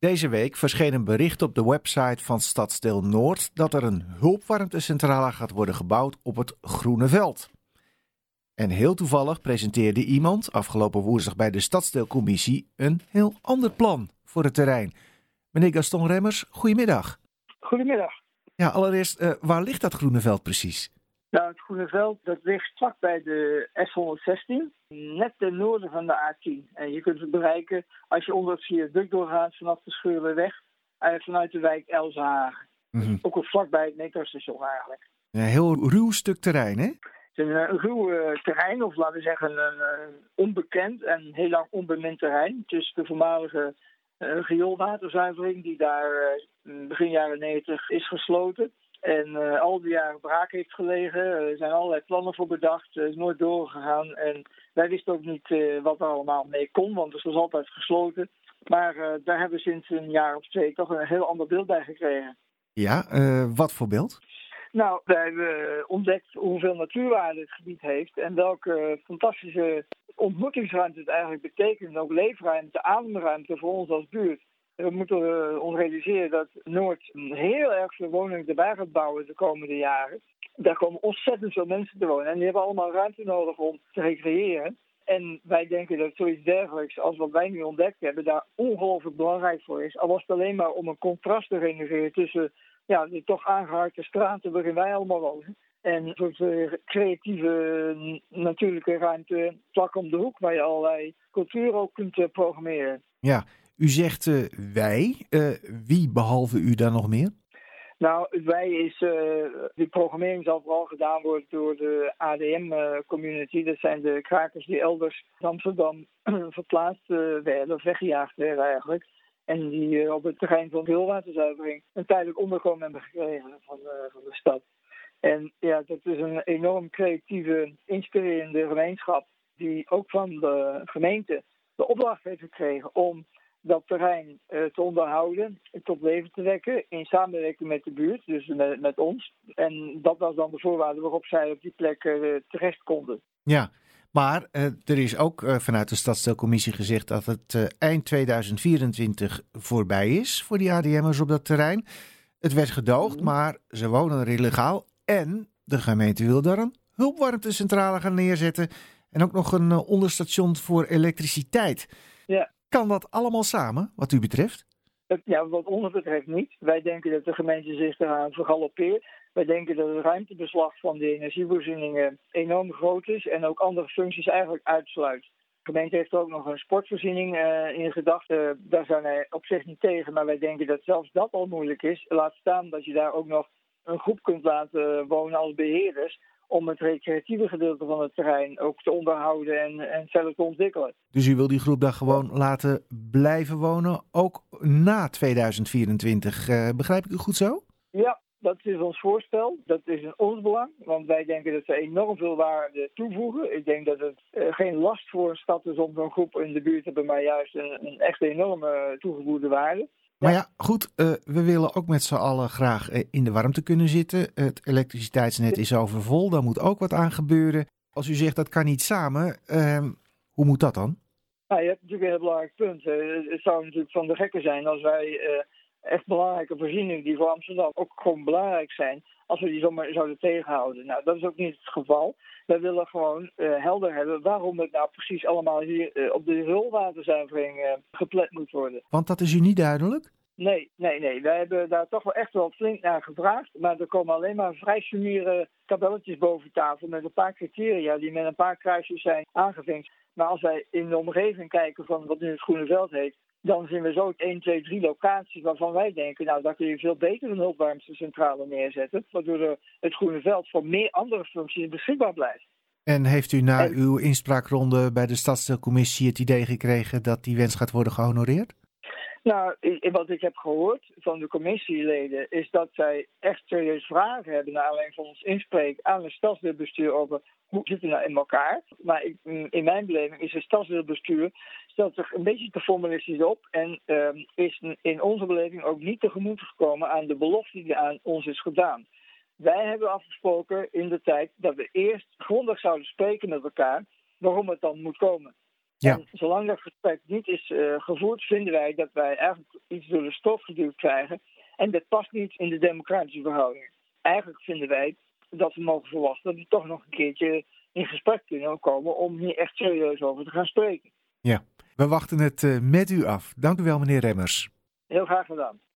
Deze week verscheen een bericht op de website van Stadsdeel Noord dat er een hulpwarmtecentrale gaat worden gebouwd op het Groene Veld. En heel toevallig presenteerde iemand afgelopen woensdag bij de Stadsdeelcommissie een heel ander plan voor het terrein. Meneer Gaston Remmers, goedemiddag. Goedemiddag. Ja, allereerst, uh, waar ligt dat Groene Veld precies? Nou, het Groene Veld dat ligt vlak bij de S116, net ten noorden van de A10. En je kunt het bereiken als je onder het viaduct doorgaat vanaf de Scheurweg, uh, vanuit de wijk Elsenhagen. Mm -hmm. Ook vlakbij het metrostation eigenlijk. Een heel ruw stuk terrein, hè? Het is een, een ruw uh, terrein, of laten we zeggen een, een, onbekend en heel lang onbemind terrein. Is de voormalige uh, rioolwaterzuivering die daar begin jaren 90 is gesloten. En uh, al die jaren braak heeft gelegen. Er zijn allerlei plannen voor bedacht. Het is nooit doorgegaan. En wij wisten ook niet uh, wat er allemaal mee kon, want het was altijd gesloten. Maar uh, daar hebben we sinds een jaar of twee toch een heel ander beeld bij gekregen. Ja, wat voor beeld? Nou, wij hebben ontdekt hoeveel natuurwaarde het gebied heeft en welke fantastische ontmoetingsruimte het eigenlijk betekent. Ook leefruimte, ademruimte voor ons als buurt. We moeten ons realiseren dat Noord heel erg veel woningen erbij gaat bouwen de komende jaren. Daar komen ontzettend veel mensen te wonen. En die hebben allemaal ruimte nodig om te recreëren. En wij denken dat zoiets dergelijks als wat wij nu ontdekt hebben, daar ongelooflijk belangrijk voor is. Al was het alleen maar om een contrast te genereren tussen ja, de toch aangeharkte straten waarin wij allemaal wonen. En een soort creatieve natuurlijke ruimte vlak om de hoek waar je allerlei cultuur ook kunt programmeren. Ja, u zegt uh, wij. Uh, wie behalve u dan nog meer? Nou, wij is. Uh, die programmering zal vooral gedaan worden door de ADM-community. Dat zijn de krakers die elders in Amsterdam verplaatst werden, of weggejaagd werden eigenlijk. En die op het terrein van veelwaterzuivering een tijdelijk onderkomen hebben gekregen van, van de stad. En ja, dat is een enorm creatieve, inspirerende gemeenschap. Die ook van de gemeente de opdracht heeft gekregen om dat terrein uh, te onderhouden, tot leven te wekken in samenwerking met de buurt, dus met, met ons. En dat was dan de voorwaarde waarop zij op die plek uh, terecht konden. Ja, maar uh, er is ook vanuit de stadstelcommissie gezegd dat het eind 2024 voorbij is voor die ADM'ers op dat terrein. Het werd gedoogd, mm. maar ze wonen er illegaal en de gemeente wil daar een hulpwarmtecentrale gaan neerzetten en ook nog een onderstation voor elektriciteit. Ja. Kan dat allemaal samen, wat u betreft? Ja, wat ons betreft niet. Wij denken dat de gemeente zich eraan vergalopeert. Wij denken dat het ruimtebeslag van de energievoorzieningen enorm groot is en ook andere functies eigenlijk uitsluit. De gemeente heeft ook nog een sportvoorziening uh, in gedachten. Uh, daar zijn wij op zich niet tegen, maar wij denken dat zelfs dat al moeilijk is. Laat staan dat je daar ook nog een groep kunt laten wonen als beheerders om het recreatieve gedeelte van het terrein ook te onderhouden en, en verder te ontwikkelen. Dus u wil die groep daar gewoon laten blijven wonen, ook na 2024. Uh, begrijp ik u goed zo? Ja, dat is ons voorstel. Dat is in ons belang, want wij denken dat ze enorm veel waarde toevoegen. Ik denk dat het uh, geen last voor een stad is om zo'n groep in de buurt te hebben, maar juist een, een echt enorme toegevoegde waarde. Maar ja, goed, uh, we willen ook met z'n allen graag uh, in de warmte kunnen zitten. Het elektriciteitsnet is overvol, daar moet ook wat aan gebeuren. Als u zegt dat kan niet samen, uh, hoe moet dat dan? Nou, je hebt natuurlijk een heel belangrijk punt. het zou natuurlijk van de gekken zijn als wij eh, echt belangrijke voorzieningen die voor Amsterdam ook gewoon belangrijk zijn, als we die zomaar zouden tegenhouden. Nou, dat is ook niet het geval. Wij willen gewoon uh, helder hebben waarom het nou precies allemaal hier uh, op de rulwaterzuivering uh, geplet moet worden. Want dat is u niet duidelijk? Nee, nee, nee. Wij hebben daar toch wel echt wel flink naar gevraagd. Maar er komen alleen maar vrij sumiere tabelletjes boven tafel met een paar criteria die met een paar kruisjes zijn aangevinkt. Maar als wij in de omgeving kijken van wat nu het Groene Veld heet, dan zien we zo 1, 2, 3 locaties waarvan wij denken, nou, daar kun je veel beter een hulpwarmtecentrale neerzetten, waardoor het Groene Veld voor meer andere functies beschikbaar blijft. En heeft u na en, uw inspraakronde bij de Stadscommissie het idee gekregen dat die wens gaat worden gehonoreerd? Nou, wat ik heb gehoord van de commissieleden is dat zij echt serieus vragen hebben naar alleen van ons inspreek aan het stadsdeelbestuur over hoe zit het nou in elkaar. Maar ik, in mijn beleving is het stadsdeelbestuur stelt zich een beetje te formalistisch op en um, is in onze beleving ook niet tegemoet gekomen aan de belofte die aan ons is gedaan. Wij hebben afgesproken in de tijd dat we eerst grondig zouden spreken met elkaar waarom het dan moet komen. Ja. En zolang dat gesprek niet is uh, gevoerd, vinden wij dat wij eigenlijk iets door de stof geduwd krijgen. En dat past niet in de democratische verhoudingen. Eigenlijk vinden wij dat we mogen verwachten dat we toch nog een keertje in gesprek kunnen komen om hier echt serieus over te gaan spreken. Ja, we wachten het uh, met u af. Dank u wel, meneer Remmers. Heel graag gedaan.